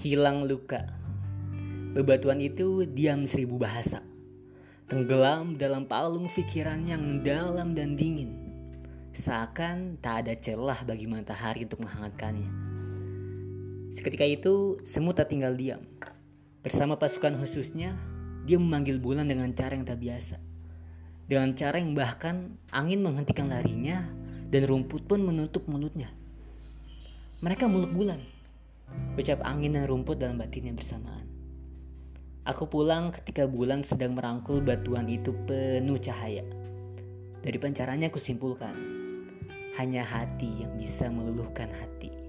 hilang luka. Bebatuan itu diam seribu bahasa. Tenggelam dalam palung pikiran yang dalam dan dingin. Seakan tak ada celah bagi matahari untuk menghangatkannya. Seketika itu, semut tak tinggal diam. Bersama pasukan khususnya, dia memanggil bulan dengan cara yang tak biasa. Dengan cara yang bahkan angin menghentikan larinya dan rumput pun menutup mulutnya. Mereka muluk bulan ucap angin dan rumput dalam batinnya bersamaan. Aku pulang ketika bulan sedang merangkul batuan itu penuh cahaya. Dari pancarannya aku simpulkan, hanya hati yang bisa meluluhkan hati.